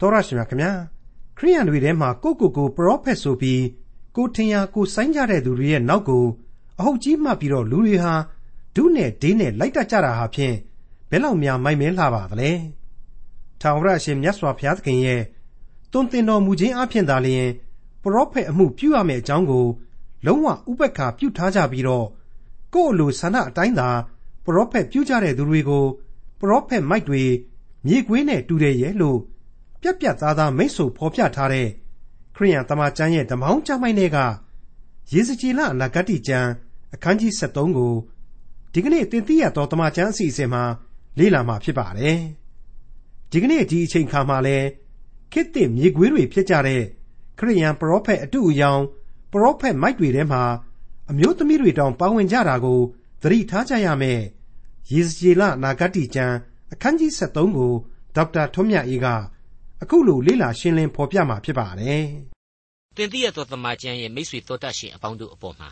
တော်ရရှိမြခင်ဗျာခရိယန်တွေထဲမှာကိုကိုကိုပရောဖက်ဆိုပြီးကိုထင်ရကိုဆိုင်းကြတဲ့သူတွေရဲ့နောက်ကိုအဟုတ်ကြီးမှတ်ပြီးတော့လူတွေဟာဒုနဲ့ဒေးနဲ့လိုက်တတ်ကြတာဟာဖြင့်ဘယ်လောက်များမိုက်မဲလှပါသလဲထာဝရအရှင်မြတ်စွာဘုရားသခင်ရဲ့တွင်တင်တော်မူခြင်းအဖြစ်သာလျှင်ပရောဖက်အမှုပြုရမယ့်အကြောင်းကို လုံးဝဥပက္ခပြုထားကြပြီးတော့ကိုယ့်အလိုဆန္ဒအတိုင်းသာပရောဖက်ပြုကြတဲ့သူတွေကိုပရောဖက်မိုက်တွေမြေခွေးနဲ့တူတယ်ရဲ့လို့ ပြက်ပြက်သားသားမိတ်ဆွေဖော်ပြထားတဲ့ခရိယန်တမန်ကျမ်းရဲ့ဓမ္မောင်းကျမ်းပိုင်းတွေကရေစကြည်လအနာဂတ်ကျမ်းအခန်းကြီး73ကိုဒီကနေ့တင်ပြရတော့တမန်ကျမ်းအစီအစဉ်မှာလေ့လာမှာဖြစ်ပါတယ်။ဒီကနေ့ဒီအချိန်ခါမှာလဲခေတ်သစ်မြေခွေးတွေဖြစ်ကြတဲ့ခရိယန်ပရောဖက်အတူအယောင်ပရောဖက်မိုက်တွေထဲမှာအမျိုးသမီးတွေတောင်ပါဝင်ကြတာကိုသတိထားကြရမယ်။ရေစကြည်လနာဂတ်ကျမ်းအခန်းကြီး73ကိုဒေါက်တာထွန်းမြတ်အေးက အခုလိုလေ့လာရှင်းလင်းဖော်ပြมาဖြစ်ပါတယ်။တင်တိရသောသမာကျမ်းရဲ့မိတ်ဆွေတော်တတ်ရှင်အပေါင်းတို့အပေါ်မှာ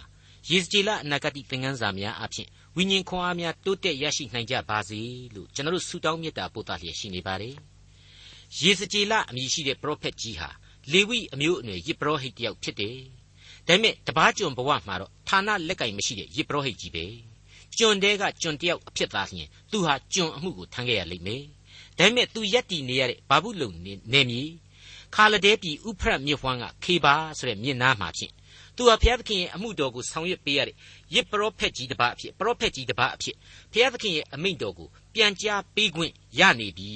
ယေစကြည်လအနာဂတ်သင်ခန်းစာများအဖြစ်ဝိညာဉ်ခွန်အားများတိုးတက်ရရှိနိုင်ကြပါစေလို့ကျွန်တော်တို့ဆုတောင်းမေတ္တာပို့သလျက်ရှိနေပါတယ်။ယေစကြည်လအမည်ရှိတဲ့ပရောဖက်ကြီးဟာလေဝိအမျိုးအနွယ်ယစ်ပရောဟိတ်တယောက်ဖြစ်တယ်။ဒါပေမဲ့တပားကျွန်ဘဝမှာတော့ဌာနလက်ကင်မရှိတဲ့ယစ်ပရောဟိတ်ကြီးပဲ။ကျွန်တဲကကျွန်တယောက်အဖြစ်သားလျင်သူဟာကျွန်အမှုကိုထမ်းခဲ့ရလိမ့်မယ်။ ဒါပေမဲ့သူရက်တည်နေရတဲ့ဘာဘူးလုံနေမြေခါလဒဲပြည်ဥဖရတ်မြစ်ဝှမ်းကခေပါဆိုတဲ့မြစ်နားမှာဖြင့်သူဟာဘုရားသခင်ရဲ့အမှုတော်ကိုဆောင်ရွက်ပေးရတဲ့ယစ်ပရောဖက်ကြီးတစ်ပါးအဖြစ်ပရောဖက်ကြီးတစ်ပါးအဖြစ်ဘုရားသခင်ရဲ့အမိန့်တော်ကိုပြန်ကြားပေးခွင့်ရနေပြီ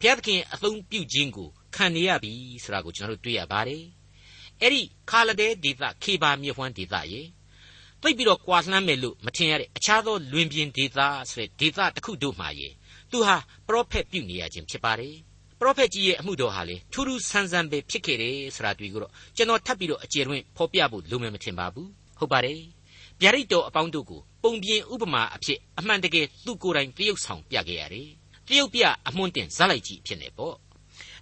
ဘုရားသခင်အသုံးပြုခြင်းကိုခံနေရပြီဆိုတာကိုကျွန်တော်တို့တွေ့ရပါတယ်အဲ့ဒီခါလဒဲဒေသခေပါမြစ်ဝှမ်းဒေသရဲ့သိပ်ပြီးတော့ကွာလှမ်းမယ်လို့မထင်ရတဲ့အခြားသောလွင်ပြင်ဒေသဆိုတဲ့ဒေသတစ်ခုတို့မှာရဲ့ သူဟာပရောဖက်ပြုနေရခြင်းဖြစ်ပါတယ်ပရောဖက်ကြီးရဲ့အမှုတော်ဟာလေထူးထူးဆန်းဆန်းပဲဖြစ်ခဲ့တယ်ဆိုတာတွေ့ကြတော့ကျွန်တော်ထပ်ပြီးတော့အကျေတွင်ဖော်ပြဖို့လိုမယ်မထင်ပါဘူးဟုတ်ပါတယ်ဗျာဒိတ်တော်အပေါင်းတို့ကိုပုံပြင်ဥပမာအဖြစ်အမှန်တကယ်သူကိုယ်တိုင်တရုပ်ဆောင်ပြခဲ့ရတယ်တရုပ်ပြအမွှန်းတင်ဇက်လိုက်ကြီးဖြစ်နေပေါ့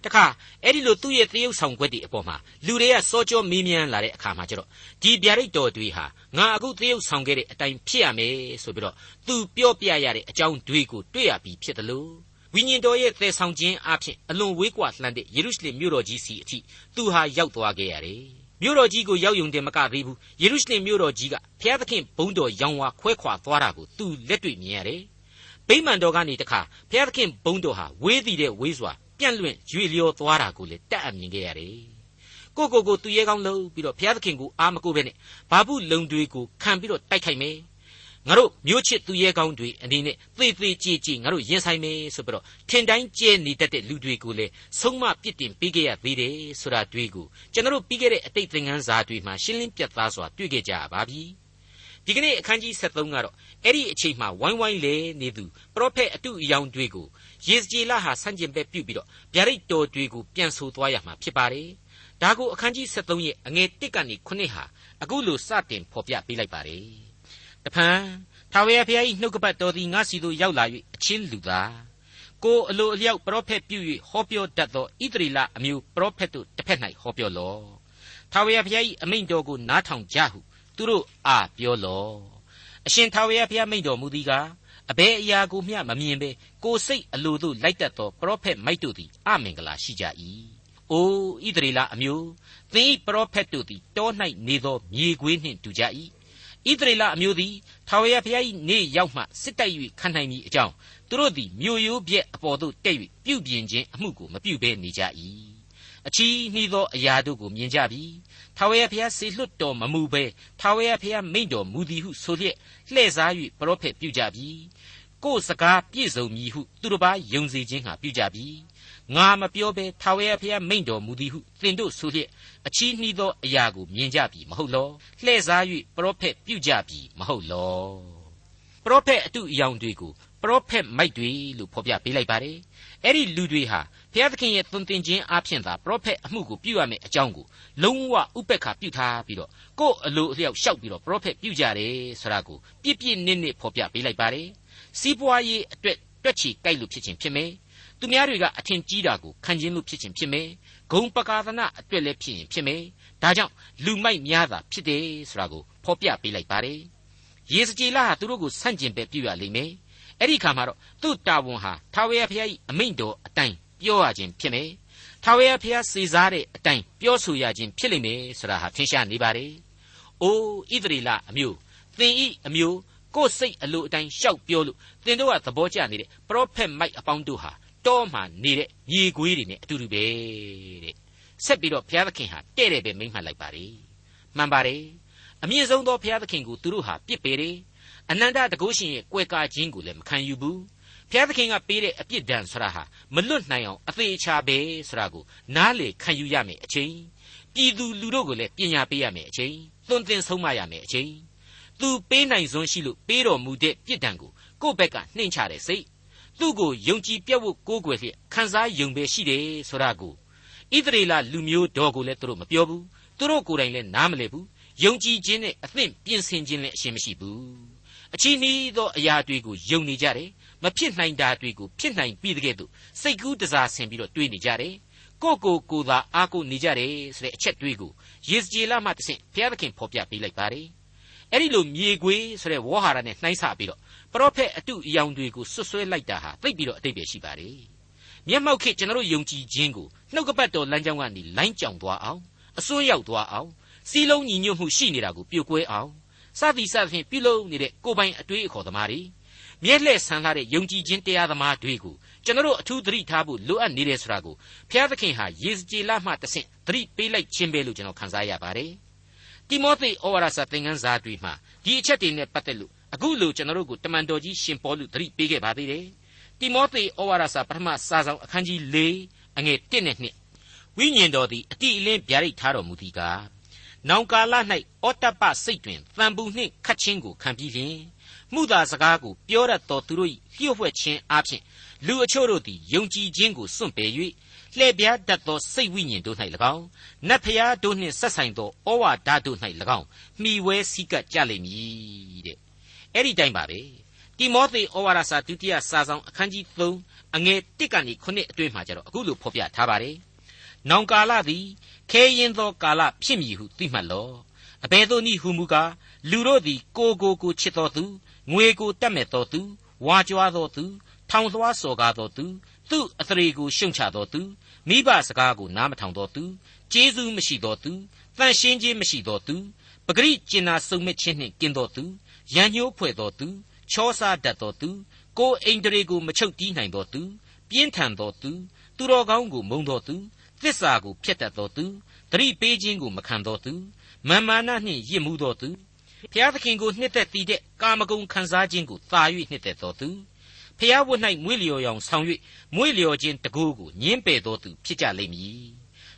တခါအဲ့ဒီလိုသူ့ရဲ့တရုပ်ဆောင်ခွက်တွေအပေါ်မှာလူတွေကစောကြောမေးမြန်းလာတဲ့အခါမှာကျတော့ဒီဗျာဒိတ်တော်တွေဟာငါအခုတရုပ်ဆောင်ခဲ့တဲ့အတိုင်းဖြစ်ရမယ်ဆိုပြီးတော့သူပြောပြရတဲ့အကြောင်းတွေကိုတွေ့ရပြီးဖြစ်တယ်လို့ဝိညာဉ်တော်ရဲ့သေဆောင်ခြင်းအဖြစ်အလွန်ဝေးကွာလှမ်းတဲ့ယေရုရှလင်မြို့တော်ကြီးစီအထိသူဟာရောက်သွားခဲ့ရတယ်မြို့တော်ကြီးကိုရောက်ယုံတယ်မကသေးဘူးယေရုရှလင်မြို့တော်ကြီးကဘုရားသခင်ဘုန်းတော်ရောင်ဝါခွဲခွာသွားတာကိုသူလက်တွေ့မြင်ရတယ်ဗိမာန်တော်ကနေတခါဘုရားသခင်ဘုန်းတော်ဟာဝေးတည်တဲ့ဝေးစွာ ပြန့်လွင့်ရွေလျော်သွားတာကိုလေတက်အမြင်ခဲ့ရတယ်။ကိုကိုကိုသူရဲကောင်းလို့ပြီးတော့ဘုရားသခင်ကိုအာမကိုပဲနဲ့ဘာဘူးလုံတွေကိုခံပြီးတော့တိုက်ခိုက်မယ်။ငါတို့မျိုးချစ်သူရဲကောင်းတွေအနေနဲ့သေသေးကြည်ကြည်ငါတို့ရင်ဆိုင်မယ်ဆိုပြီးတော့ထင်တိုင်းကျဲနေတတ်တဲ့လူတွေကိုလေဆုံးမပြစ်တင်ပေးခဲ့ရသေးတယ်ဆိုတာတွေ့ကိုကျွန်တော်တို့ပြီးခဲ့တဲ့အတိတ်သင်ခန်းစာတွေမှာရှင်းလင်းပြသစွာတွေ့ခဲ့ကြရပါပြီ။ဒီကနေ့အခန်းကြီး73ကတော့အဲ့ဒီအချိန်မှာဝိုင်းဝိုင်းလေနေသူပရောဖက်အတုအယောင်တွေကို ယေဇကျေလဟာဆန့်ကျင်ဘက်ပြုပြီးတော့ဗျာဒိတ်တော်တွေကိုပြန်ဆိုသွားရမှာဖြစ်ပါတယ်။ဒါကိုအခန်းကြီး73ရဲ့အငယ်1ကနေ9ဟာအခုလိုစတင်ဖော်ပြပေးလိုက်ပါတယ်။တဖန်ထာဝရဘုရား၏နှုတ်ကပတ်တော်သည်ငါစီသို့ရောက်လာ၍အချင်းလူသားကိုအလိုအလျောက်ပရောဖက်ပြု၍ဟောပြောတတ်သောဣသရေလအမျိုးပရောဖက်တို့တစ်ဖက်၌ဟောပြောလော့။ထာဝရဘုရား၏အမိန့်တော်ကိုနားထောင်ကြဟုသူတို့အားပြောလော့အရှင်ထာဝရဘုရားမိန့်တော်မူသည်ကား အဘယ်အရာကိုမျှမမြင်ဘဲကိုစိတ်အလိုသို့လိုက်တတ်သောပရောဖက်မိုက်တို့သည်အမင်္ဂလာရှိကြ၏အိုဣသရေလအမျိုးသင်၏ပရောဖက်တို့သည်တော၌နေသောမြေခွေးနှင့်တူကြ၏ဣသရေလအမျိုးသည်ထာဝရဘုရား၏နေ့ရောက်မှစစ်တိုက်၍ခံနိုင်မည်အကြောင်းသူတို့သည်မြို့ရိုးပြက်အပေါ်သို့တက်၍ပြုပြင်ခြင်းအမှုကိုမပြုဘဲနေကြ၏အချီးနှီးသောအရာတို့ကိုမြင်ကြပြီ ထာဝရဘုရားစေလွှတ်တော်မမူဘဲထာဝရဘုရားမိန့်တော်မူသည်ဟုဆိုလျက်လှည့်စား၍ပရောဖက်ပြုကြပြီကိုယ်စကားပြည့်စုံမည်ဟုသူတစ်ပါးယုံစေခြင်းဟာပြုကြပြီငါမပြောဘဲထာဝရဘုရားမိန့်တော်မူသည်ဟုသင်တို့ဆိုလျက်အချီးနှီးသောအရာကိုမြင်ကြပြီမဟုတ်လောလှည့်စား၍ပရောဖက်ပြုကြပြီမဟုတ်လောပရောဖက်အတုအယောင်တွေကိုပရောဖက်မိုက်တွေလို့ဖော်ပြပေးလိုက်ပါတယ် အဲ့ဒီလူတွေဟာဘုရားသခင်ရဲ့သွန်သင်ခြင်းအဖြစ်သာပရောဖက်အမှုကိုပြုရမယ်အကြောင်းကိုလုံးဝဥပက္ခပြုထားပြီးတော့ကိုယ်အလိုအလျောက်ရှောက်ပြီးတော့ပရောဖက်ပြုကြတယ်ဆိုတာကိုပြည့်ပြည့်နစ်နစ်ဖော်ပြပေးလိုက်ပါတယ်စီးပွားရေးအတွက်တွက်ချီကြိုက်လို့ဖြစ်ခြင်းဖြစ်မယ်သူများတွေကအထင်ကြီးတာကိုခံခြင်းလို့ဖြစ်ခြင်းဖြစ်မယ်ဂုံပကာသနာအတွက်လည်းဖြစ်ရင်ဖြစ်မယ်ဒါကြောင့်လူမိုက်များတာဖြစ်တယ်ဆိုတာကိုဖော်ပြပေးလိုက်ပါတယ်ယေစကြည်လာဟာသူတို့ကိုဆန့်ကျင်ပဲပြုရလိမ့်မယ် အဲ့ဒီခါမှာတော့သူ့တာဝန်ဟာထာဝရဘုရား၏အမိန့်တော်အတိုင်းပြောရခြင်းဖြစ်မယ်ထာဝရဘုရားစေစားတဲ့အတိုင်းပြောဆိုရခြင်းဖြစ်လိမ့်မယ်ဆိုတာဟာထင်ရှားနေပါတယ်။အိုးဣသရေလအမျိုးသင်ဤအမျိုးကိုယ်စိတ်အလိုအတိုင်းရှောက်ပြောလို့သင်တို့ကသဘောကျနေတဲ့ပရောဖက်မိုက်အပေါင်းတို့ဟာတောမှနေတဲ့မြေခွေးတွေနဲ့အတူတူပဲတဲ့ဆက်ပြီးတော့ဘုရားသခင်ဟာတဲ့တဲ့ပဲမိမ့်မှတ်လိုက်ပါလေမှန်ပါတယ်အမြင့်ဆုံးသောဘုရားသခင်ကိုသူတို့ဟာပြစ်ပေတယ် အနန္တတကုရှင်ရဲ့ကွယ်ကာခြင်းကိုလည်းမခံယူဘူးဘုရားသခင်ကပေးတဲ့အပြစ်ဒဏ်ဆိုတာဟာမလွတ်နိုင်အောင်အသေးချာပဲဆိုတာကိုနားလေခံယူရမယ်အချိန်ပြည်သူလူတို့ကိုလည်းပညာပေးရမယ်အချိန်သွန်သင်ဆုံးမရမယ်အချိန်သူပေးနိုင်စွမ်းရှိလို့ပေးတော်မူတဲ့ပြစ်ဒဏ်ကိုကိုယ့်ဘက်ကနှိမ်ချတဲ့စိတ်သူ့ကိုယုံကြည်ပြတ်ဝတ်ကိုးကွယ်လျက်ခံစားယုံပဲရှိတယ်ဆိုတာကိုဣသရေလလူမျိုးတော်ကိုလည်းသူတို့မပြောဘူးသူတို့ကိုယ်တိုင်လည်းနားမလည်ဘူးယုံကြည်ခြင်းနဲ့အသင့်ပြင်ဆင်ခြင်းလည်းအရှင်းမရှိဘူး အချီးနှီးသောအရာတွေကိုယုံနေကြတယ်မဖြစ်နိုင်တာတွေကိုဖြစ်နိုင်ပြီးတဲ့ကဲ့သို့စိတ်ကူးတစားဆင်ပြီးတော့တွေးနေကြတယ်ကိုကိုကိုသာအားကိုနေကြတယ်ဆိုတဲ့အချက်တွေးကိုယေစကြည်လမှတဆင့်ဘုရားသခင်ဖော်ပြပေးလိုက်ပါတယ်အဲ့ဒီလိုမြေခွေးဆိုတဲ့ဝေါ်ဟာရနဲ့နှိုင်းဆပြီးတော့ပရောဖက်အတုအယောင်တွေကိုဆွဆွဲလိုက်တာဟာသိပ်ပြီးတော့အတိတ်ပဲရှိပါတယ်မျက်မှောက်ခေကျွန်တော်တို့ယုံကြည်ခြင်းကိုနှုတ်ကပတ်တော်လမ်းကြောင်းကနေလိုင်းကြောင်သွားအောင်အစွန်းရောက်သွားအောင်စီးလုံးညီညွတ်မှုရှိနေတာကိုပြိုကွဲအောင် စသည်စသဖြင့်ပြုလုပ်နေတဲ့ကိုယ်ပိုင်အတွေးအခေါ်သမားတွေမျက်လှည့်ဆန်းလာတဲ့ယုံကြည်ခြင်းတရားသမားတွေကိုကျွန်တော်တို့အထူးသတိထားဖို့လိုအပ်နေတယ်ဆိုတာကိုဘုရားသခင်ဟာယေစကြည်လမှတဆင့်သတိပေးလိုက်ခြင်းပဲလို့ကျွန်တော်ခန်းစားရပါတယ်တိမောသေဩဝါဒစာသင်ခန်းစာတွေမှာဒီအချက်တွေနဲ့ပတ်သက်လို့အခုလိုကျွန်တော်တို့ကိုတမန်တော်ကြီးရှင်ပေါလုသတိပေးခဲ့ပါသေးတယ်တိမောသေဩဝါဒစာပထမစာဆောင်အခန်းကြီး၄အငယ်၁နဲ့2ဝိညာဉ်တော်သည်အတိအလင်းဗျာဒိတ်ထားတော်မူသည်ကား နောင်ကာလ၌ဩတ္တပစိတ်တွင်တန်ပူနှင့်ခတ်ခြင်းကိုခံပြီးလျင်မှုသာစကားကိုပြောရတော်သူတို့၏လျှို့ဝှက်ခြင်းအပြင်လူအချို့တို့သည်ယုံကြည်ခြင်းကိုစွန့်ပယ်၍လှည့်ပြားတတ်သောစိတ်ဝိညာဉ်တို့၌၎င်းနတ်ဖျားတို့နှင့်ဆက်ဆိုင်သောဩဝါဒတို့၌၎င်းမှီဝဲစည်းကပ်ကြလိမ့်မည်တဲ့အဲ့ဒီတိုင်းပါပဲတိမောသေဩဝါဒစာဒုတိယစာဆောင်အခန်းကြီး3အငယ်1ကနေ9အတွင်းမှာကျတော့အခုလိုဖော်ပြထားပါတယ် နောင်ကာလသည်ခဲရင်သောကာလဖြစ်မည်ဟုသိမှတ်လော့အဘယ်သို့နည်းဟုမူကားလူတို့သည်ကိုကိုကိုချစ်တော်သူငွေကိုတတ်မဲ့တော်သူဝါကြွားတော်သူထောင်လွှားစော်ကားတော်သူသူ့အသရေကိုရှုံချတော်သူမိဘစကားကိုနားမထောင်တော်သူကျေးဇူးမရှိတော်သူတန်ရှင်းခြင်းမရှိတော်သူပဂရိကျင်နာစုံမဲ့ခြင်းနှင့်กินတော်သူရန်ညှိုးဖွဲ့တော်သူချောစားတတ်တော်သူကိုယ်အိမ်တရေကိုမချုပ်တီးနိုင်တော်သူပြင်းထန်တော်သူသူတော်ကောင်းကိုမုံတော်သူ သစ္စာကိုဖျက်တတ်တော်သူတတိပေးခြင်းကိုမခံတော်သူမာမာနနှင့်ရစ်မှုတော်သူဖျားသခင်ကိုနှစ်သက်တည်တဲ့ကာမဂုဏ်ခံစားခြင်းကိုသာ၍နှစ်သက်တော်သူဖျားဝတ်၌မွေးလျော်ရောင်ဆောင်၍မွေးလျော်ခြင်းတကူကိုညင်းပယ်တော်သူဖြစ်ကြလိမ့်မည်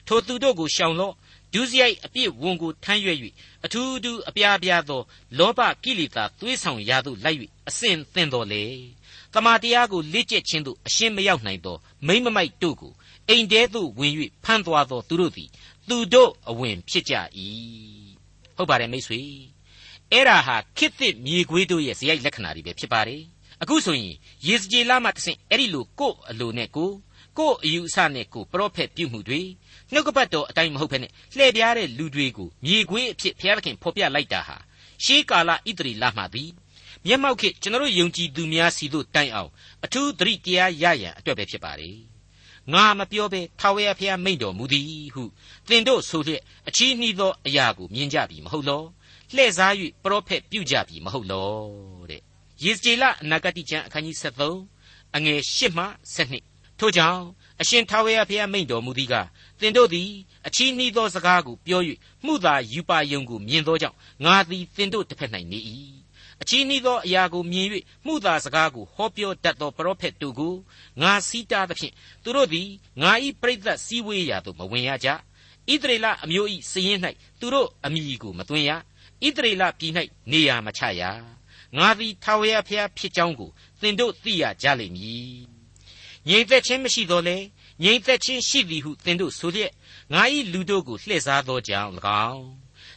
ထိုသူတို့ကိုရှောင်လော့ ဒုစရိုက်အပြစ်ဝန်ကိုထမ်းရွက်၍အထူးထူးအပြားပြားသော လောဘကိလေသာသွေးဆောင်ရာသို့လိုက်၍အစဉ်သင်တော်လေတမန်တရားကိုလေ့ကျက်ခြင်းသို့အရှင်းမရောက်နိုင်သောမိမ့်မမိုက်တို့ကိုအိမ်တဲသို့ဝင်၍ဖမ်းသွားသောသူတို့သည်သူတို့အဝင်ဖြစ်ကြ၏ဟုတ်ပါတယ်မိတ်ဆွေအဲ့ဒါဟာခိသစ်မြေခွေးတို့ရဲ့ဇယိုက်လက္ခဏာတွေပဲဖြစ်ပါတယ်အခုဆိုရင်ယေစကြည်လမှတဆင့်အဲ့ဒီလိုကို့အလိုနဲ့ကိုကို့အယူအဆနဲ့ကိုပရောဖက်ပြုမှုတွေ နှုတ်ကပတ်တော်အတိုင်းမဟုတ်ဘဲနဲ့လှည့်ပြားတဲ့လူတွေကိုမြေခွေးအဖြစ်ဘုရားသခင်ဖော်ပြလိုက်တာဟာရှေးကာလဣတရီလမှသည်မျက်မှောက်ခေကျွန်တော်ယုံကြည်သူများစီတို့တိုင်အောင်အထူးသတိတရားရရန်အတွက်ပဲဖြစ်ပါလေငါမပြောဘဲထာဝရဘုရားမိန့်တော်မူသည်ဟုသင်တို့ဆိုလျက်အချီးနှီးသောအရာကိုမြင်ကြပြီမဟုတ်လောလှည့်စား၍ပရောဖက်ပြုကြပြီမဟုတ်လောတဲ့ယေဇကျေလအနာဂတိကျမ်းအခန်းကြီး73အငယ်8မှ12ထို့ကြောင့် အရှင်ထာဝရဘုရားမိန့်တော်မူသည်ကသင်တို့သည်အချီးနှီးသောစကားကိုပြော၍မှုသာယူပါယုံကိုမြင်သောကြောင့်ငါသည်သင်တို့တစ်ဖက်၌နေ၏အချီးနှီးသောအရာကိုမြင်၍မှုသာစကားကိုဟောပြောတတ်သောပရောဖက်တို့ကိုငါစီးတားသဖြင့်သူတို့သည်ငါ၏ပြိသက်စည်းဝေးရာသို့မဝင်ရကြဣသရေလအမျိုး၏စည်ရင်၌သူတို့အမိကိုမသွင်းရဣသရေလပြည်၌နေရာမချရငါသည်ထာဝရဘုရားဖြစ်ကြောင်းကိုသင်တို့သိရကြလိမ့်မည် ငြိမ်သက်ခြင်းမရှိတော့လေငြိမ်သက်ခြင်းရှိသည်ဟုသင်တို့ဆိုလျက်ငါ၏လူတို့ကိုလှည့်စားသောကြောင့်၎င်း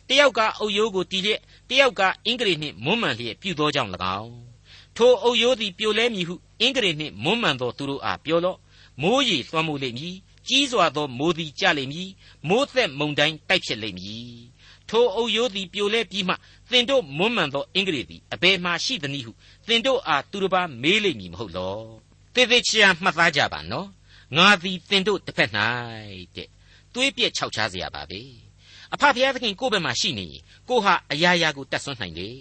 တယောက်ကအုပ်ရိုးကိုတီးလျက်တယောက်ကအင်္ဂရိနှင့်မွမ်းမံလျက်ပြုသောကြောင့်၎င်းထိုအုပ်ရိုးသည်ပြိုလဲမည်ဟုအင်္ဂရိနှင့်မွမ်းမံသောသူတို့အားပြောလော့မိုးရေလွှမ်းမိုးလိမ့်မည်ကြီးစွာသောမိုးသည်ကြလိမ့်မည်မိုးသက်မုန်တိုင်းတိုက်ဖြစ်လိမ့်မည်ထိုအုပ်ရိုးသည်ပြိုလဲပြီးမှသင်တို့မွမ်းမံသောအင်္ဂရိသည်အဘယ်မှရှိသနည်းဟုသင်တို့အားသူတစ်ပါးမေးလိမ့်မည်မဟုတ်လော သေသေးချာမှတ်သားကြပါနော် ငါသည်သင်တို့တစ်ဖက်၌တဲ့သွေးပြက်ခြောက်ခြားเสียပါပဲအဖဖျားသခင်ကိုယ့်ဘက်မှာရှိနေရင်ကိုဟာအရာရာကိုတတ်ဆွမ်းနိုင်တယ်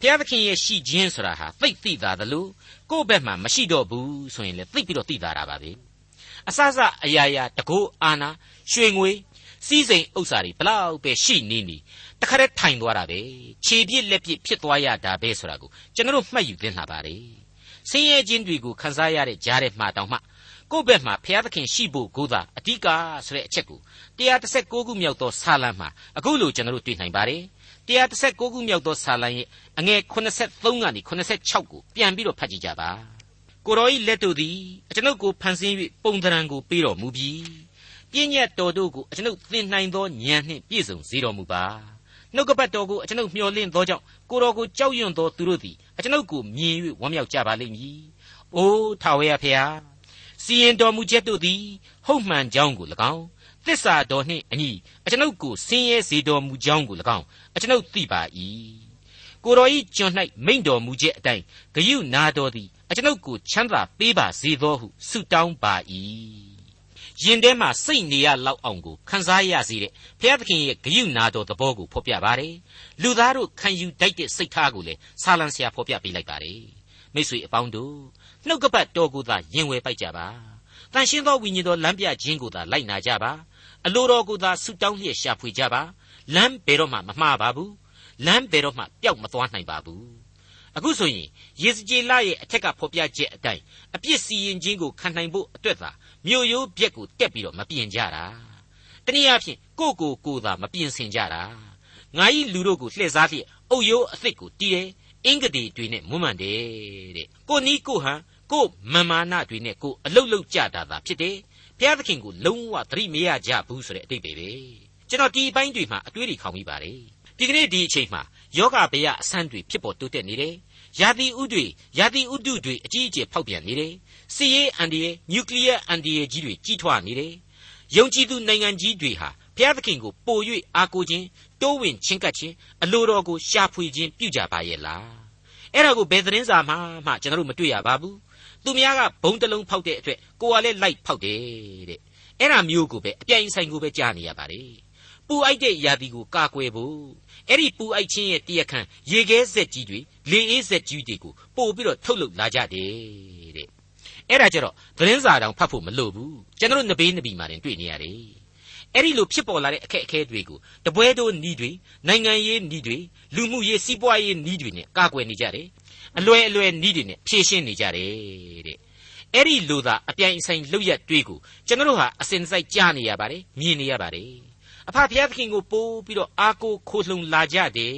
ဖျားသခင်ရဲ့ရှိခြင်းဆိုတာဟာသိသိသာသလိုကိုယ့်ဘက်မှာမရှိတော့ဘူးဆိုရင်လည်းသိပြီးတော့သိသာတာပါပဲအစစအရာရာတကောအာနာရွှေငွေစီးစိမ်ဥစ္စာတွေဘလောက်ပဲရှိနေနေတခါတည်းထိုင်သွားတာပဲခြေပြစ်လက်ပြစ်ဖြစ်သွားရတာပဲဆိုတာကိုကျွန်တော်တို့မှတ်ယူသင့်တာပါလေ ဆင်းရဲခြင်းတွေကိုခန်းစားရတဲ့ကြားထဲမှာတောင်မှကိုယ့်ဘက်မှာဘုရားသခင်ရှိဖို့ကိုသာအဓိကဆိုတဲ့အချက်ကို136ခုမြောက်သောဆာလံမှာအခုလိုကျွန်တော်တို့တွေ့နိုင်ပါတယ်136ခုမြောက်သောဆာလံရဲ့အငယ်83ကနေ86ကိုပြန်ပြီးတော့ဖတ်ကြည့်ကြပါကိုတော်ဤလက်တို့သည်ကျွန်ုပ်ကိုဖန်ဆင်း၍ပုံသဏ္ဍာန်ကိုပေးတော်မူပြီးပြည့်ညတ်တော်တို့ကိုကျွန်ုပ်သင်နိုင်သောဉာဏ်နှင့်ပြည့်စုံစေတော်မူပါ နှုတ်ကပတ်တော်ကိုကျွန်ုပ်မျှော်လင့်သောကြောင့်ကိုတော်ကိုကြောက်ရွံ့သောသူတို့သည်ကျွန်ုပ်ကိုမြင်၍ဝမ်းမြောက်ကြပါလိမ့်မည်။အိုးထာဝရဖျားစီရင်တော်မူချက်တို့သည်ဟုတ်မှန်ကြောင်းကို၎င်းသစ္စာတော်နှင့်အညီအကျွန်ုပ်ကိုဆင်းရဲစေတော်မူကြောင်းကို၎င်းအကျွန်ုပ်သိပါ၏ကိုတော်ဤကျွန်၌မိန့်တော်မူချက်အတိုင်းဂယုနာတော်သည်အကျွန်ုပ်ကိုချမ်းသာပေးပါစေသောဟုဆုတောင်းပါ၏ ရင်ထဲမှာစိတ်နေရလောက်အောင်ကိုခန်းစားရစေတဲ့ဘုရားသခင်ရဲ့ဂယုနာတော်သဘောကိုဖော်ပြပါတယ်လူသားတို့ခံယူတတ်တဲ့စိတ်ထားကိုလည်းဆာလံဆရာဖော်ပြပေးလိုက်ပါတယ်မိတ်ဆွေအပေါင်းတို့နှုတ်ကပတ်တော်ကိုသာယင်ဝယ်ပိုက်ကြပါတန်ရှင်းသောဝိညာဉ်တော်လမ်းပြခြင်းကိုသာလိုက်နာကြပါအလိုတော်ကိုသာဆုတောင်းလျက်ရှာဖွေကြပါလမ်းဘယ်တော့မှမမှားပါဘူးလမ်းဘယ်တော့မှပျောက်မသွားနိုင်ပါဘူးအခုဆိုရင်ယေစကြည်လရဲ့အထက်ကဖော်ပြချက်အတိုင်းအပြစ်စီရင်ခြင်းကိုခံနိုင်ဖို့အတွက်သာ မြို့ရိုးပြက်ကိုတက်ပြီးတော့မပြင်ကြတာတနည်းအားဖြင့်ကိုကိုကိုသာမပြင်ဆင်ကြတာငါဤလူတို့ကိုလှည့်စားလျက်အုပ်ရိုးအစ်စ်ကိုတီးတယ်အင်္ဂတိတွေနဲ့မွမ်းမံတယ်တဲ့ကိုနီးကိုဟန်ကိုမမာနတွေနဲ့ကိုအလုတ်လုတ်ကြတာသာဖြစ်တယ်ဘုရားသခင်ကိုလုံးဝသတိမရကြဘူးဆိုတဲ့အတိတ်ပဲပဲကျွန်တော်ဒီအပိုင်းတွေမှာအတွေးတွေခေါင်မိပါတယ်ဒီကနေ့ဒီအချိန်မှာယောဂဗျာအဆန်းတွေဖြစ်ပေါ်တိုးတက်နေတယ်ရာသီဥတွေရာသီဥတုတွေအကြီးအကျယ်ဖောက်ပြန်နေတယ် စစ်ရေးအန်ဒီရဲ့နျူကလ িয়ার အန်ဒီရဲ့ကြီးတွေကြီးထွားနေတယ်ယုံကြည်သူနိုင်ငံကြီးတွေဟာဘုရားသခင်ကိုပို၍အားကိုးခြင်းတိုးဝင်ချင်းကပ်ခြင်းအလိုတော်ကိုရှာဖွေခြင်းပြုကြပါရဲ့လားအဲ့ဒါကိုဘယ်သတင်းစာမှမှကျွန်တော်တို့မတွေ့ရပါဘူးသူများကဘုံတလုံးဖောက်တဲ့အတွက်ကိုကလည်းလိုက်ဖောက်တယ်တဲ့အဲ့ဒါမျိုးကိုပဲအပြိုင်ဆိုင်ကိုပဲကြားနေရပါတယ်ပူအိုက်တဲ့ယာတီကိုကာကွယ်ဖို့အဲ့ဒီပူအိုက်ခြင်းရဲ့တရခန့်ရေခဲဆက်ကြီးတွေလေအေးဆက်ကြီးတွေကိုပို့ပြီးတော့ထုတ်လုပ်လာကြတယ်တဲ့ အဲ့ဒါကြတော့သတင်းစာတောင်ဖတ်ဖို့မလိုဘူးကျွန်တော်နဘေးနဘီမှာတင်တွေ့နေရတယ်အဲ့ဒီလိုဖြစ်ပေါ်လာတဲ့အခက်အခဲတွေကိုတပွဲတို့ဤတွေနိုင်ငံရေးဤတွေလူမှုရေးစီးပွားရေးဤတွေနဲ့ကာကွယ်နေကြတယ်အလွယ်အလွယ်ဤတွေနဲ့ဖြည့်ရှင်းနေကြတယ်တဲ့အဲ့ဒီလိုသာအပြိုင်ဆိုင်လောက်ရတွေကိုကျွန်တော်တို့ဟာအစင်စိုက်ကြားနေရပါတယ်မြင်နေရပါတယ်အဖဖျားသခင်ကိုပို့ပြီးတော့အာကိုခိုလှုံလာကြတယ်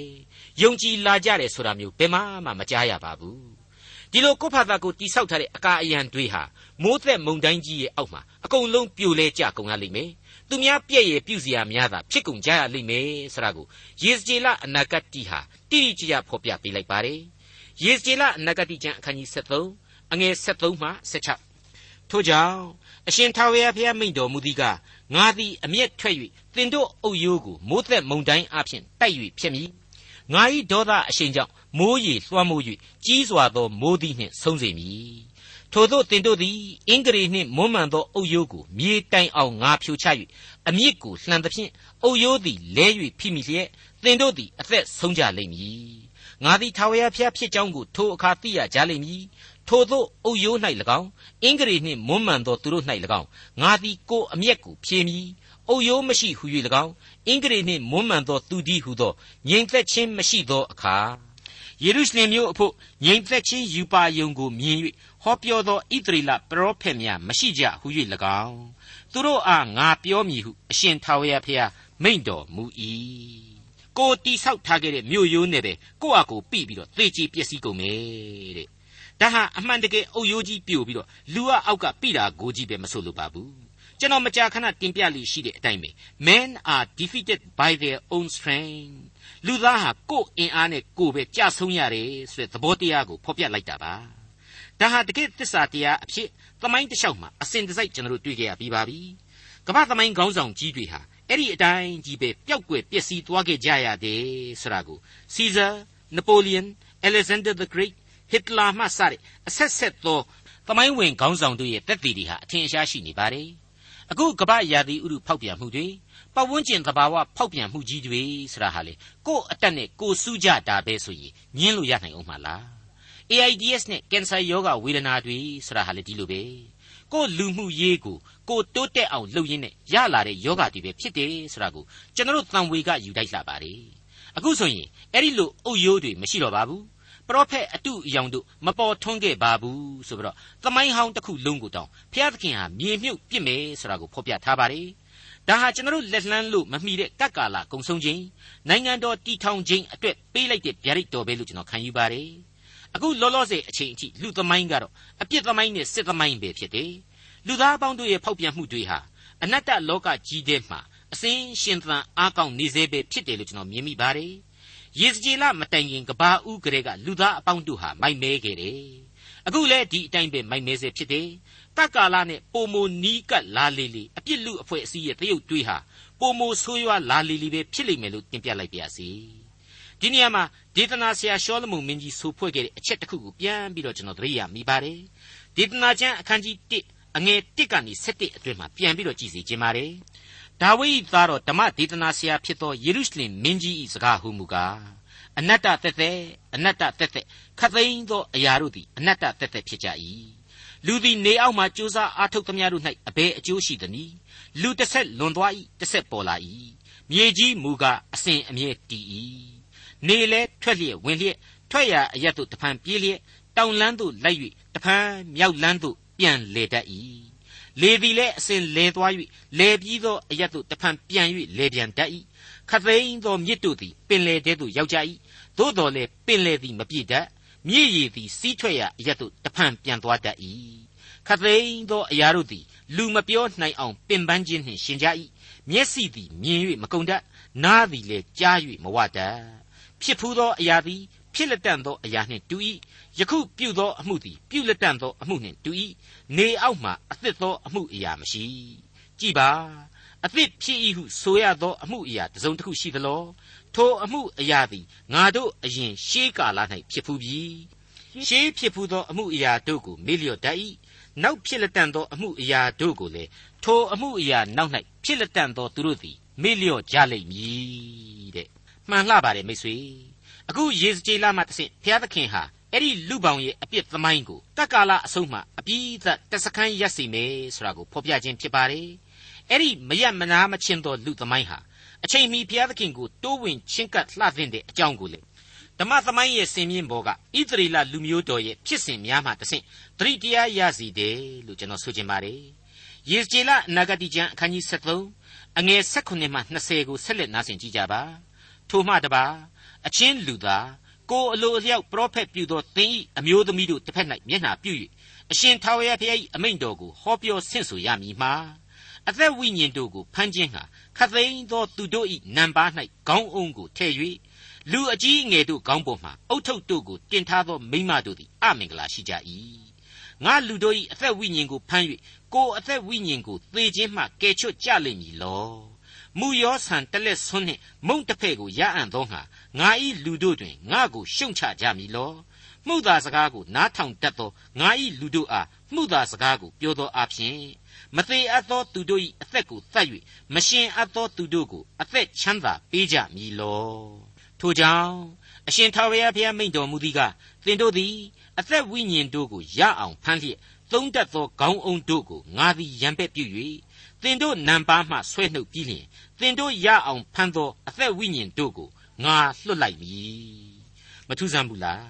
ယုံကြည်လာကြတယ်ဆိုတာမျိုးဘယ်မှမှမကြားရပါဘူး ဒီလိုကိုယ့်ဖာသာကိုတိဆောက်ထားတဲ့အကာအယံတွေဟာမိုးသက်မုန်တိုင်းကြီးရဲ့အောက်မှာအကုန်လုံးပြိုလဲကျကုန်ရလိမ့်မယ်သူများပြည့်ရဲ့ပြုစရာများတာဖြစ်ကုန်ကြရလိမ့်မယ်ဆိုတာကိုယေစကြည်လအနာဂတ်တီဟာတိတိကျကျဖော်ပြပေးလိုက်ပါတယ်ယေစကြည်လအနာဂတ်တီကျမ်းအခန်းကြီး73အငယ်73မှ16ထို့ကြောင့်အရှင်ထာဝရဘုရားမိန့်တော်မူသည်ကငါသည်အမျက်ထွက်၍သင်တို့အုပ်ရိုးကိုမိုးသက်မုန်တိုင်းအဖျင်တိုက်၍ဖြစ်မည် ငါ၏ဒေါသအရှိန်ကြောင့်မိုးရေလွှမ်းမိုး၍ကြီးစွာသောမိုးသည်နှင့်ဆုံးစေမည်ထို့သောတင်တို့သည်အင်္ဂရိနှင့်မွမ်းမံသောအုပ်ရိုးကိုမြေတိုင်အောင်ငါဖြိုချ၍အမြစ်ကိုလှန်သဖြင့်အုပ်ရိုးသည်လဲ၍ဖိမိလျက်တင်တို့သည်အသက်ဆုံးကြလိမ့်မည်ငါသည်ထာဝရဘုရားဖြစ်ကြောင်းကိုထိုအခါသိရကြလိမ့်မည်ထိုသို့အုပ်ရိုး၌၎င်းအင်္ဂရိနှင့်မွမ်းမံသောသူတို့၌၎င်းငါသည်ကိုအမျက်ကိုဖြေမည် အုပ်ရိုးမရှိဟု၍၎င်းအင်္ဂရိနှင့်မွမ်းမံသောသူသည်ဟုသောငြိမ်သက်ခြင်းမရှိသောအခါယေရုရှလင်မြို့အဖို့ငြိမ်သက်ခြင်းယူပါယုံကိုမြင်၍ဟောပြောသောဣသရေလပရောဖက်များမရှိကြဟု၍၎င်းသူတို့အားငါပြောမည်ဟုအရှင်ထာဝရဘုရားမိန့်တော်မူ၏ကိုတီဆောက်ထားခဲ့တဲ့မြို့ရိုးနဲ့ပဲကိုယ့်အကိုပြပြီးတော့သေချီပျက်စီးကုန်မယ်တဲ့ဒါဟာအမှန်တကယ်အုပ်ရိုးကြီးပြို့ပြီးတော့လူကအောက်ကပြတာကိုကြီးပဲမဆိုလိုပါဘူး ကျွန်တော်မကြာခဏတင်ပြလိရှိတဲ့အတိုင်းပဲ men are defeated by their own strength လူသားဟာကိုယ်အင်အားနဲ့ကိုယ်ပဲကြဆုံးရတယ်ဆိုတဲ့သဘောတရားကိုဖော်ပြလိုက်တာပါဒါဟာတကယ်သစ္စာတရားအဖြစ်သမိုင်းတစ်လျှောက်မှာအစဉ်တစိုက်ကျွန်တော်တို့တွေ့ကြရပြီးပါပြီကမ္ဘာသမိုင်းခေါင်းဆောင်ကြီးတွေဟာအဲ့ဒီအတိုင်းကြီးပဲပျောက်ကွယ်ပျက်စီးသွားခဲ့ကြရတယ်ဆိုတာကို Caesar Napoleon Alexander the Great ဟစ်တလာမှစတဲ့အဆက်ဆက်သောသမိုင်းဝင်ခေါင်းဆောင်တို့ရဲ့တက်သေးတွေဟာအထင်ရှားရှိနေပါတယ် အခုကမ္ဘာရာသီဥတုဖောက်ပြန်မှုတွေပတ်ဝန်းကျင်သဘာဝဖောက်ပြန်မှုကြီးတွေဆိုတာဟာလေကို့အတက်နဲ့ကိုစူးကြတာပဲဆိုရင်ညင်းလို့ရနိုင်အောင်မလား AIDS နဲ့ကင်ဆာယောဂဝေဒနာတွေဆိုတာဟာလေဒီလိုပဲကိုလူမှုရေးကိုကိုတိုးတက်အောင်လုပ်ရင်းနဲ့ရလာတဲ့ယောဂတွေပဲဖြစ်တယ်ဆိုတာကိုကျွန်တော်တို့သံဝေကယူလိုက်လာပါတယ်အခုဆိုရင်အဲ့ဒီလိုအုပ်ရိုးတွေမရှိတော့ပါဘူးပ ရောဖက်အတုအယောင်တို့မပေါ်ထွန်းခဲ့ပါဘူးဆိုပြီးတော့သမိုင်းဟောင်းတစ်ခုလုံးကိုတောင်ဘုရားသခင်ဟာမြေမြုပ်ပြစ်မယ်ဆိုတာကိုဖော်ပြထားပါတယ်ဒါဟာကျွန်တော်တို့လက်လှမ်းလို့မမီတဲ့ကပ်ကာလကုံဆုံးခြင်းနိုင်ငံတော်တည်ထောင်ခြင်းအတွက်ပေးလိုက်တဲ့ဗျာဒိတ်တော်ပဲလို့ကျွန်တော်ခံယူပါတယ်အခုလောလောဆယ်အချိန်အထိလူသမိုင်းကတော့အပြစ်သမိုင်းနဲ့စစ်သမိုင်းပဲဖြစ်တယ်လူသားအပေါင်းတို့ရဲ့ဖောက်ပြန်မှုတွေဟာအနတ္တလောကကြီးထဲမှာအစင်းရှင်သန်အားကောင်းနေစေပဲဖြစ်တယ်လို့ကျွန်တော်မြင်မိပါတယ် ယေစကြည်လမတိုင်ခင်ကဘာဦးကလေးကလူသားအပေါင်းတို့ဟာမိုက်မဲခဲ့တယ်အခုလည်းဒီအတိုင်းပဲမိုက်မဲစေဖြစ်တယ်တက္ကာလနဲ့ပိုမိုနီးကပ်လာလေလေအပြစ်လူအဖွဲ့အစည်းရဲ့တရုတ်တွေးဟာပိုမိုဆိုးရွားလာလေလေပဲဖြစ်လိမ့်မယ်လို့တင်ပြလိုက်ပါရစေဒီနေရာမှာဒေသနာဆရာရှောလမုန်မင်းကြီးဆိုဖွဲ့ခဲ့တဲ့အချက်တစ်ခုကိုပြန်ပြီးတော့ကျွန်တော်သတိရမိပါတယ်ဒေသနာကျမ်းအခန်းကြီး1အငယ်1ကနေ7အတွင်းမှာပြန်ပြီးတော့ကြည်စီခြင်းပါတယ် ဒါဝိဒ်သားတော်ဓမ္မဒေသနာဆရာဖြစ်သောယေရုရှလင်မင်းကြီး၏စကားဟုမူကားအနတ္တသက်သက်အနတ္တသက်သက်ခသိန်းသောအရာတို့သည်အနတ္တသက်သက်ဖြစ်ကြ၏လူသည်နေအောက်မှကြိုးစားအားထုတ်သမျှတို့၌အဘယ်အကျိုးရှိသနည်းလူတစ်ဆက်လွန်သွား၏တစ်ဆက်ပေါ်လာ၏မြေကြီးမူကားအစဉ်အမြဲတည်၏နေလဲထွက်လျက်ဝင်လျက်ထွက်ရအရတ်တို့တဖန်ပြေးလျက်တောင်လန်းသို့လိုက်၍တဖန်မြောက်လန်းသို့ပြန်လေတတ်၏ လေသည်လည်းအစဉ်လဲသွား၍လဲပြီးသောအရတ်တို့တဖန်ပြန်၍လဲပြန်တတ်၏ခသိန်းသောမြစ်တို့သည်ပင်လေတဲသို့ရောက်ကြ၏သို့တော်လည်းပင်လေသည်မပြည့်တတ်မြည်ရည်သည်စီးထွက်ရအရတ်တို့တဖန်ပြန်သွားတတ်၏ခသိန်းသောအရာတို့သည်လူမပြောနိုင်အောင်ပင်ပန်းခြင်းနှင့်ရှင်ကြ၏မျက်စိသည်မြင်၍မကုန်တတ်နားသည်လည်းကြား၍မဝတတ်ဖြစ်ဖူးသောအရာသည် ဖြစ်လက်တန့်သောအရာနှင့်တူ၏ယခုပြုသောအမှုသည်ပြုလက်တန့်သောအမှုနှင့်တူ၏နေအောက်မှအသစ်သောအမှုအရာမရှိကြည်ပါအသစ်ဖြစ်၏ဟုဆိုရသောအမှုအရာတစ်စုံတစ်ခုရှိသလောထိုအမှုအရာသည်ငါတို့အရင်ရှေးကာလ၌ဖြစ်ဖူးပြီရှေးဖြစ်ဖူးသောအမှုအရာတို့ကိုမေ့လျော့တတ်၏နောက်ဖြစ်လက်တန့်သောအမှုအရာတို့ကိုလည်းထိုအမှုအရာနောက်၌ဖြစ်လက်တန့်သောသူတို့သည်မေ့လျော့ကြလိမ့်မည်တဲ့မှန်လှပါတယ်မိတ်ဆွေ အခုယေစကြည်လာမှတဆင့်ဘုရားသခင်ဟာအဲ့ဒီလူပောင်ရဲ့အပြစ်သမိုင်းကိုတက္ကာလအဆုံးမှအပြည့်သက်တစခန်းရက်စီမယ်ဆိုတာကိုဖော်ပြခြင်းဖြစ်ပါတယ်အဲ့ဒီမရမနာမချင်းသောလူသမိုင်းဟာအချိန်မီဘုရားသခင်ကိုတိုးဝင်ချင်းကပ်လှသင့်တဲ့အကြောင်းကိုလေဓမ္မသမိုင်းရဲ့စင်မြင့်ဘောကဣသရေလလူမျိုးတော်ရဲ့ဖြစ်စဉ်များမှတဆင့်သတိတရားရစီတယ်လို့ကျွန်တော်ဆိုချင်ပါတယ်ယေစကြည်လအနာဂတိကျမ်းအခန်းကြီး73အငယ်16မှ20ကိုဆက်လက်နားဆင်ကြကြပါထိုမှတပါ အချင်းလူသားကိုအလိုအလျောက်ပရောဖက်ပြုသောသင်၏အမျိုးသမီးတို့တစ်ဖက်၌မျက်နှာပြု၍အရှင်ထာဝရဘုရား၏အမိန့်တော်ကိုဟောပြောဆင့်ဆိုရမည်မှာအသက်ဝိညာဉ်တို့ကိုဖမ်းခြင်းဟာခသိန်းသောသူတို့၏နံပါး၌ခေါင်းအုံးကိုထည့်၍လူအကြီးအငယ်တို့ခေါင်းပေါ်မှအုတ်ထုပ်တို့ကိုတင်ထားသောမိမတို့သည်အမင်္ဂလာရှိကြ၏ငါလူတို့၏အသက်ဝိညာဉ်ကိုဖမ်း၍ကိုအသက်ဝိညာဉ်ကိုသေခြင်းမှကယ်ချွတ်ကြလိမ့်မည်လောမူယောဆန်တလက်ဆွန်းနှင့်မုံတစ်ဖဲ့ကိုရအံ့သောငါ ငါဤလူတို့တွင်ငါကိုရှုံချကြမည်လောမှုသာစကားကိုနားထောင်တတ်သောငါဤလူတို့အားမှုသာစကားကိုပြောသောအဖြစ်မသေးအပ်သောသူတို့၏အသက်ကိုသတ်၍မရှင်အပ်သောသူတို့ကိုအသက်ချမ်းသာပေးကြမည်လောထိုကြောင့်အရှင်ထာဝရဘုရားမိန့်တော်မူသည်ကသင်တို့သည်အသက်ဝိညာဉ်တို့ကိုရအောင်ဖမ်းလျက်သုံးတတ်သောခေါင်းအုံတို့ကိုငါသည်ရံပက်ပြု၍သင်တို့နံပါမှဆွဲနှုတ်ပြီးလျင်သင်တို့ရအောင်ဖမ်းသောအသက်ဝိညာဉ်တို့ကို ငါလွတ်လိုက်မည်မထူးဆန်းဘူးလား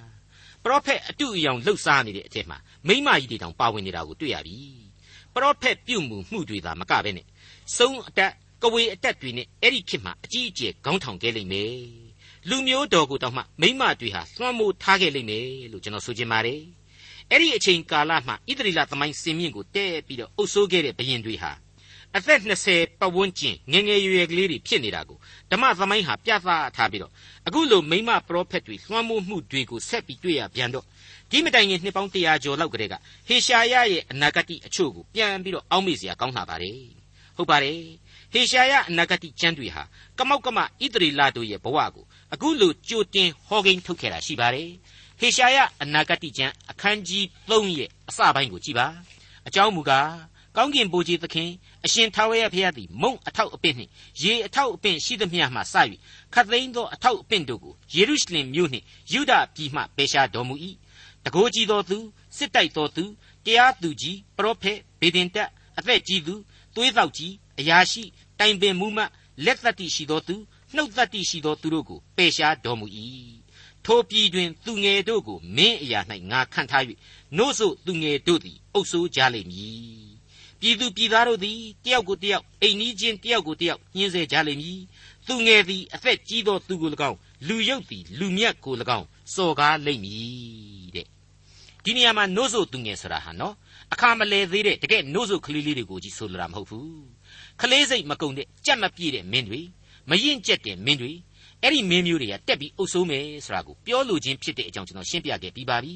ပရောဖက်အတုအယောင်လှုပ်ရှားနေတဲ့အထက်မှာမိမကြီးတွေတောင်ပါဝင်နေတာကိုတွေ့ရပြီပရောဖက်ပြုမှုမှုတွေသာမကဘဲနဲ့စုံအတက်ကဝေအတက်တွေနဲ့အဲ့ဒီခေတ်မှာအကြီးအကျယ်ခေါင်းထောင်ခဲ့လိမ့်မယ်လူမျိုးတော်ကိုတောင်မှမိမတွေဟာလွှမ်းမိုးထားခဲ့လိမ့်မယ်လို့ကျွန်တော်ဆိုချင်ပါတယ်အဲ့ဒီအချိန်ကာလမှာဣသရေလသမိုင်းစင်မြင့်ကိုတဲပြီးတော့အုပ်ဆိုးခဲ့တဲ့ဘရင်တွေဟာ အသက်20ပတ်ဝန်းကျင်ငငယ်ရွယ်ရွယ်ကလေးတွေဖြစ်နေတာကိုဓမ္မသမိုင်းဟာပြသထားပြီးတော့အခုလိုမိမပရောဖက်တွေလွှမ်းမိုးမှုတွေကိုဆက်ပြီးတွေ့ရပြန်တော့ဒီမတိုင်ခင်နှစ်ပေါင်း100ကျော်လောက်ကတည်းကဟေရှာယရဲ့အနာဂတ်အချို့ကိုပြန်ပြီးတော့အောက်မေ့စရာကောင်းလာပါတယ်ဟုတ်ပါတယ်ဟေရှာယအနာဂတ်ကျမ်းတွေဟာကမောက်ကမဣသရေလတို့ရဲ့ဘဝကိုအခုလိုကြိုတင်ဟောကိန်းထုတ်ခဲ့တာရှိပါတယ်ဟေရှာယအနာဂတ်ကျမ်းအခန်းကြီး3ရဲ့အအစပိုင်းကိုကြည်ပါအကြောင်းမူကား ကောင်းကင်ဘိုးကြီးသခင်အရှင်ထာဝရဘုရားသည်မုံအထောက်အပင့်နှင့်ရေအထောက်အပင့်ရှိသမျှမှစ၍ခတ်သိမ်းသောအထောက်အပင့်တို့ကိုယေရုရှလင်မြို့နှင့်ယူဒပြည်မှပယ်ရှားတော်မူ၏တကိုးကြီးသောသူစစ်တိုက်သောသူတရားသူကြီးပရောဖက်ဗေဒင်တက်အသက်ကြီးသူသွေးသောကြီးအရာရှိတိုင်ပင်မှုမှလက်သက်တိရှိသောသူနှုတ်သက်တိရှိသောသူတို့ကိုပယ်ရှားတော်မူ၏ထိုပြည်တွင်သူငယ်တို့ကိုမင်းအရာ၌ငါခန့်ထား၍နို့ဆိုသူငယ်တို့သည်အုပ်ဆိုးကြလိမ့်မည် ပြည်သူပြည်သားတို့သည်တယောက်ကိုတယောက်အိမ်နီးချင်းတယောက်ကိုတယောက်ညှင်းဆဲကြလိမ့်မည်သူငယ်သည်အသက်ကြီးသောသူကို၎င်းလူရုပ်သည်လူမြတ်ကို၎င်းစော်ကားလိမ့်မည်တဲ့ဒီနေရာမှာနို့ဆိုသူငယ်ဆိုတာဟာနော်အခါမလဲသေးတဲ့တကယ်နို့ဆိုကလေးလေးတွေကိုကြီးဆိုလိုတာမဟုတ်ဘူးကလေးစိတ်မကုံတဲ့ကြက်မပြည့်တဲ့မင်းတွေမရင်ကျက်တဲ့မင်းတွေအဲ့ဒီမင်းမျိုးတွေကတက်ပြီးအုပ်ဆိုးမယ်ဆိုတာကိုပြောလိုခြင်းဖြစ်တဲ့အကြောင်းကျွန်တော်ရှင်းပြခဲ့ပြီးပါပြီ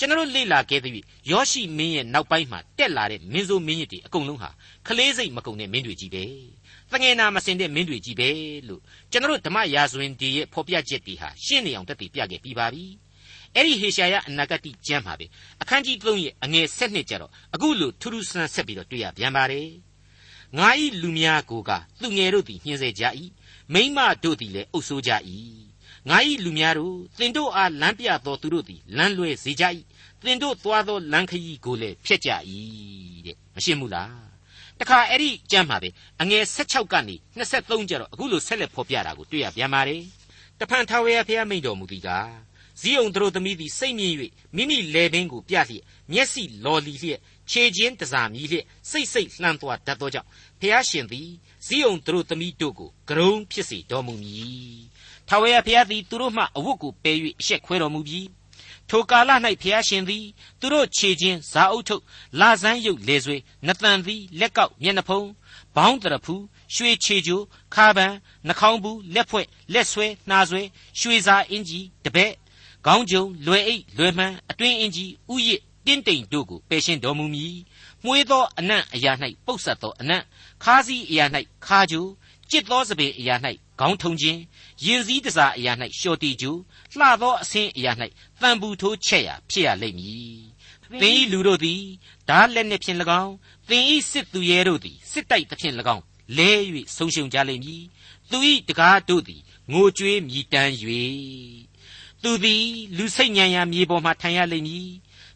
ကျွန်တော်လေ့လာခဲ့သဖြင့်ယောရှိမင်းရဲ့နောက်ပိုင်းမှာတက်လာတဲ့မင်းဆိုးမင်းရစ်တွေအကုန်လုံးဟာခလေးစိတ်မကုံတဲ့မင်းတွေကြီးပဲတငယ်နာမစင်တဲ့မင်းတွေကြီးပဲလို့ကျွန်တော်ဓမ္မရာဇဝင်ဒီရဲ့ဖော်ပြချက်တွေဟာရှင်းနေအောင်တက်တည်ပြခဲ့ပြီးပါပြီအဲ့ဒီဟေရှာယအနာဂတိကျမ်းမှာပဲအခန်းကြီး3ရဲ့အငယ်7နှစ်ကျတော့အခုလိုထူးထူးဆန်းဆက်ပြီးတော့တွေ့ရပြန်ပါတယ်ငါဤလူများကိုကသူငယ်တို့သည်ညှင်းဆဲကြ၏မိမတို့သည်လည်းအုပ်ဆိုးကြ၏ငါဤလူများတို့သင်တို့အားလမ်းပြသောသူတို့သည်လမ်းလွဲစေကြ၏ သင်တို့သွားသောလမ်းခရီးကိုလည်းဖျက်ကြ၏တဲ့မရှင်းဘူးလားတခါအဲ့ဒီကျမ်းမှာပဲအငယ်16ကနေ23ကျတော့အခုလိုဆက်လက်ဖော်ပြတာကိုတွေ့ရပြန်ပါတယ်တဖန်ထာဝရဘုရားမိန့်တော်မူသည်ကားဇီးုံတို့သမီးသည်စိတ်မြင့်၍မိမိလေပင်ကိုပြလျက်မျက်စိလော်လီလျက်ခြေချင်းတစားမြည်လျက်စိတ်စိတ်လှမ်းသွားတတ်သောကြောင့်ဖျားရှင်သည်ဇီးုံတို့သမီးတို့ကိုဂရုံဖြစ်စေတော်မူမည်ထာဝရဘုရားသည်သူတို့မှအဝတ်ကိုပယ်၍အရှက်ခွဲတော်မူပြီး ထိုကာလ၌ဖျားရှင်သည်သူတို့ခြေချင်းဇာအုပ်ထုတ်လာဇန်းရုပ်လေဆွေနတန်သည်လက်ကောက်မျက်နှဖုံးဘောင်းတရဖူးရွှေခြေကြိုခါပန်နှာခေါင်းဘူးလက်ဖွဲ့လက်ဆွဲနှာဆွဲရွှေစာအင်ကြီးတပည့်ခေါင်းကျုံလွယ်အိတ်လွယ်မှန်အတွင်းအင်ကြီးဥယျတင်းတိမ်တို့ကိုပယ်ရှင်းတော်မူမည်မွေးသောအနံ့အရာ၌ပုတ်ဆက်သောအနံ့ခါးစည်းအရာ၌ခါကြို ကြစ်သောစပင်အရာ၌ခေါင်းထုံခြင်းရင်စည်းတစားအရာ၌လျှော်တီကျူလှသောအဆင်းအရာ၌တန်ဘူးထိုးချက်ရာဖြစ်ရလိမ့်မည်သင်ဤလူတို့သည်ဓာလက်နှင့်ဖြင့်၎င်းသင်ဤစစ်သူရဲတို့သည်စစ်တိုက်သဖြင့်၎င်းလဲ၍ဆုံးရှုံကြလိမ့်မည်သူဤတကားတို့သည်ငိုကြွေးမြည်တမ်း၍သူသည်လူစိတ်ညံရာမြေပေါ်မှထိုင်ရလိမ့်မည်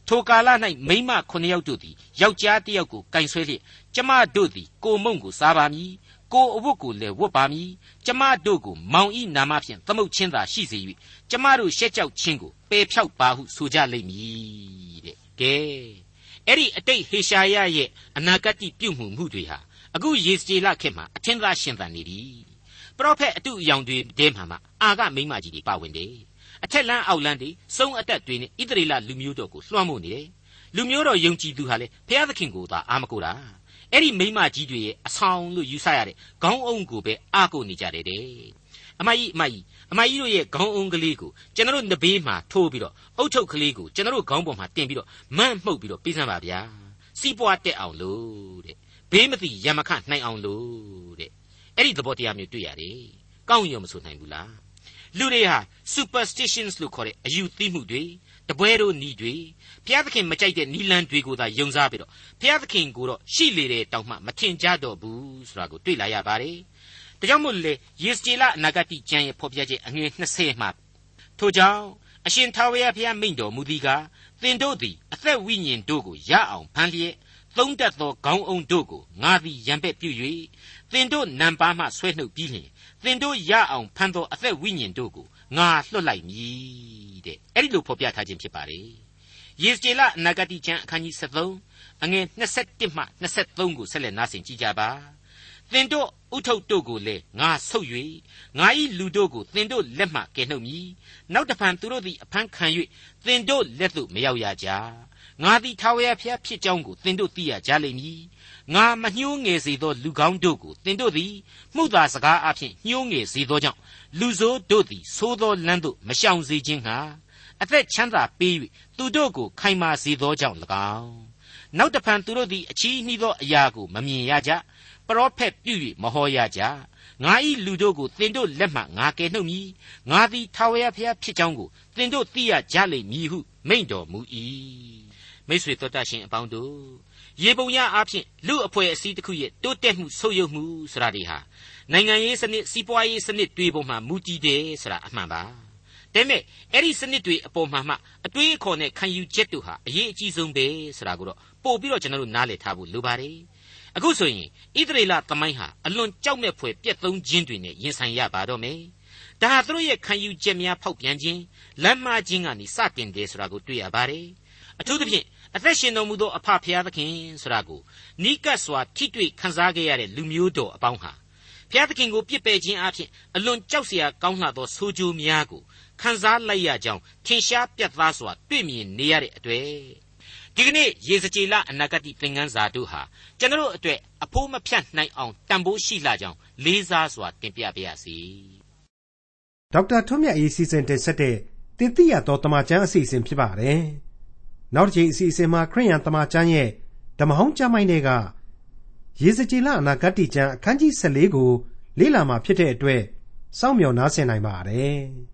ထိုကာလ၌မိမခုနှစ်ယောက်တို့သည်ယောက်ျားတစ်ယောက်ကိုကင်ဆွဲလျက်ကျမတို့သည်ကိုမုံကိုစားပါမည် ကိုအဝတ်ကိုလည်းဝတ်ပါမည်ကျမတို့ကိုမောင်ဤနာမဖြင့်သမုတ်ချင်းသာရှိစေ၍ကျမတို့ရှက်ကြောက်ခြင်းကိုပယ်ဖြောက်ပါဟုဆိုကြလိမ့်မည်တဲ့ကဲအဲ့ဒီအတိတ်ဟေရှာယရဲ့အနာဂတ်ပြုမှုမှုတွေဟာအခုယေစကျေလခေတ်မှာအထင်သာရှင်သန်နေပြီပရောဖက်အတုအယောင်တွေတဲမှာမှအာကမိမကြီးတွေပါဝင်တယ်အထက်လန်းအောက်လန်းတွေစုံအတက်တွေနဲ့ဣသရေလလူမျိုးတော်ကိုလွှမ်းမိုးနေတယ်လူမျိုးတော်ယုံကြည်သူဟာလေဘုရားသခင်ကိုသာအာမကိုတာ အဲ့ဒီမိမကြီးတွေရဲ့အဆောင်လို့ယူဆရတဲ့ခေါင်းအုံကိုပဲအာကိုနေကြတယ်တဲ့အမကြီးအမကြီးအမကြီးတို့ရဲ့ခေါင်းအုံကလေးကိုကျွန်တော်တို့နဘေးမှာထိုးပြီးတော့အုတ်ထုတ်ကလေးကိုကျွန်တော်တို့ခေါင်းပေါ်မှာတင်ပြီးတော့မန့်မှုတ်ပြီးတော့ပေးစမ်းပါဗျာစီးပွားတက်အောင်လို့တဲ့ဘေးမသိရမခနိုင်အောင်လို့တဲ့အဲ့ဒီသဘောတရားမျိုးတွေ့ရတယ်ကောင်းရုံမဆိုနိုင်ဘူးလားလူတွေဟာ superstitions လို့ခေါ်တဲ့အယူသိမှုတွေတပွဲတို့ဤတွေ ဘုရားသခင်မကြိုက်တဲ့နီလန်းတွေကိုသာယုံစားပြီးတော့ဘုရားသခင်ကိုတော့ရှိလေတဲ့တောင်မှမထင်ကြတော့ဘူးဆိုတာကိုတွေ့လာရပါတယ်။ဒါကြောင့်မို့လေယေစကျေလအနာဂတိကျမ်းရဲ့ဖော်ပြချက်အငယ်20မှာထို့ကြောင့်အရှင်ထာဝရဘုရားမိန့်တော်မူသည်ကားသင်တို့သည်အသက်ဝိညာဉ်တို့ကိုရအောင်ဖန်လျက်သုံးတတ်သောခေါင်းအုံတို့ကိုငါသည်ရံပက်ပြု၍သင်တို့နံပါးမှဆွဲနှုတ်ပြီးလျှင်သင်တို့ရအောင်ဖန်သောအသက်ဝိညာဉ်တို့ကိုငါလွှတ်လိုက်မည်တဲ့အဲ့ဒီလိုဖော်ပြထားခြင်းဖြစ်ပါတ ယ်ယေစကျေလအနာဂတိကျမ်းအခန်းကြီး73အငယ်21မှ23ကိုဆက်လက်နားဆင်ကြကြပါသင်တို့ဥထုပ်တို့ကိုလည်းငါဆုတ်၍ငါ၏လူတို့ကိုသင်တို့လက်မှကယ်နှုတ်မည်နောက်တဖန်သူတို့သည်အဖမ်းခံ၍သင်တို့လက်သို့မရောက်ရကြငါသည်ထာဝရဘုရားဖြစ်ကြောင်းကိုသင်တို့သိရကြလိမ့်မည်ငါမညှိုးငယ်စေသောလူကောင်းတို့ကိုသင်တို့သည်မှုသာစကားအဖြစ်ညှိုးငယ်စေသောကြောင့်လူဆိုးတို့သည်သိုးသောလမ်းသို့မရှောင်စေခြင်းဟာ အသက်ချမ်းသာပေး၍သူတို့ကိုခိုင်မာစေသောကြောင့်၎င်းနောက်တဖန်သူတို့သည်အချီးနှီးသောအရာကိုမမြင်ရကြပရောဖက်ပြု၍မဟောရကြငါဤလူတို့ကိုသင်တို့လက်မှငါကယ်နှုတ်မည်ငါသည်ထာဝရဘုရားဖြစ်ကြောင်းကိုသင်တို့သိရကြလိမ့်မည်ဟုမိန့်တော်မူ၏မိတ်ဆွေတို့တတ်ရှင်အပေါင်းတို့ရေပုံရအားဖြင့်လူအဖွဲ့အစည်းတစ်ခုရဲ့တိုးတက်မှုဆုတ်ယုတ်မှုဆိုတာတွေဟာနိုင်ငံရေးစနစ်စီးပွားရေးစနစ်တွေပေါ်မှာမူတည်တယ်ဆိုတာအမှန်ပါ ဒါပေမဲ့အဲ့ဒီစနစ်တွေအပေါ်မှာမှအတွေးအခေါ်နဲ့ခံယူချက်တို့ဟာအရေးအကြီးဆုံးပဲဆိုတာကိုတော့ပို့ပြီးတော့ကျွန်တော်တို့နားလည်ထားဖို့လိုပါတယ်အခုဆိုရင်ဣသရေလသမိုင်းဟာအလွန်ကြောက်မဲ့ဖွယ်ပြက်သုံးခြင်းတွေနဲ့ရင်ဆိုင်ရပါတော့မယ်ဒါဟာသူတို့ရဲ့ခံယူချက်များဖောက်ပြန်ခြင်းလမ်းမှားခြင်းကနေစတင်တယ်ဆိုတာကိုတွေ့ရပါတယ်အထူးသဖြင့်အသက်ရှင်တော်မူသောအဖဖျားသခင်ဆိုတာကိုနီးကပ်စွာထိတွေ့ခံစားခဲ့ရတဲ့လူမျိုးတော်အပေါင်းဟာဖျားသခင်ကိုပြစ်ပယ်ခြင်းအပြင်အလွန်ကြောက်စရာကောင်းလှသောဆိုးကျိုးများကို ခန်းစားလိုက်ရကြောင်းထင်ရှားပြတ်သားစွာတွေ့မြင်နေရတဲ့အတွေ့ဒီကနေ့ရေစကြည်လအနာဂတိသင်ခန်းစာတို့ဟာကျွန်တော်တို့အတွက်အဖိုးမဖြတ်နိုင်အောင်တန်ဖိုးရှိလာကြောင်းလေးစားစွာတင်ပြပါရစေဒေါက်တာထွန်းမြတ်အေးစီစဉ်တင်ဆက်တဲ့တင်ပြရတော်တမချန်းအစီအစဉ်ဖြစ်ပါတယ်နောက်တစ်ချိန်အစီအစဉ်မှာခရိယန်တမချန်းရဲ့ဓမ္မဟောင်းကျမ်းိုင်းတွေကရေစကြည်လအနာဂတ်ကျမ်းအခန်းကြီး14ကိုလေ့လာမှာဖြစ်တဲ့အတွက်စောင့်မျှော်နားဆင်နိုင်ပါတယ်။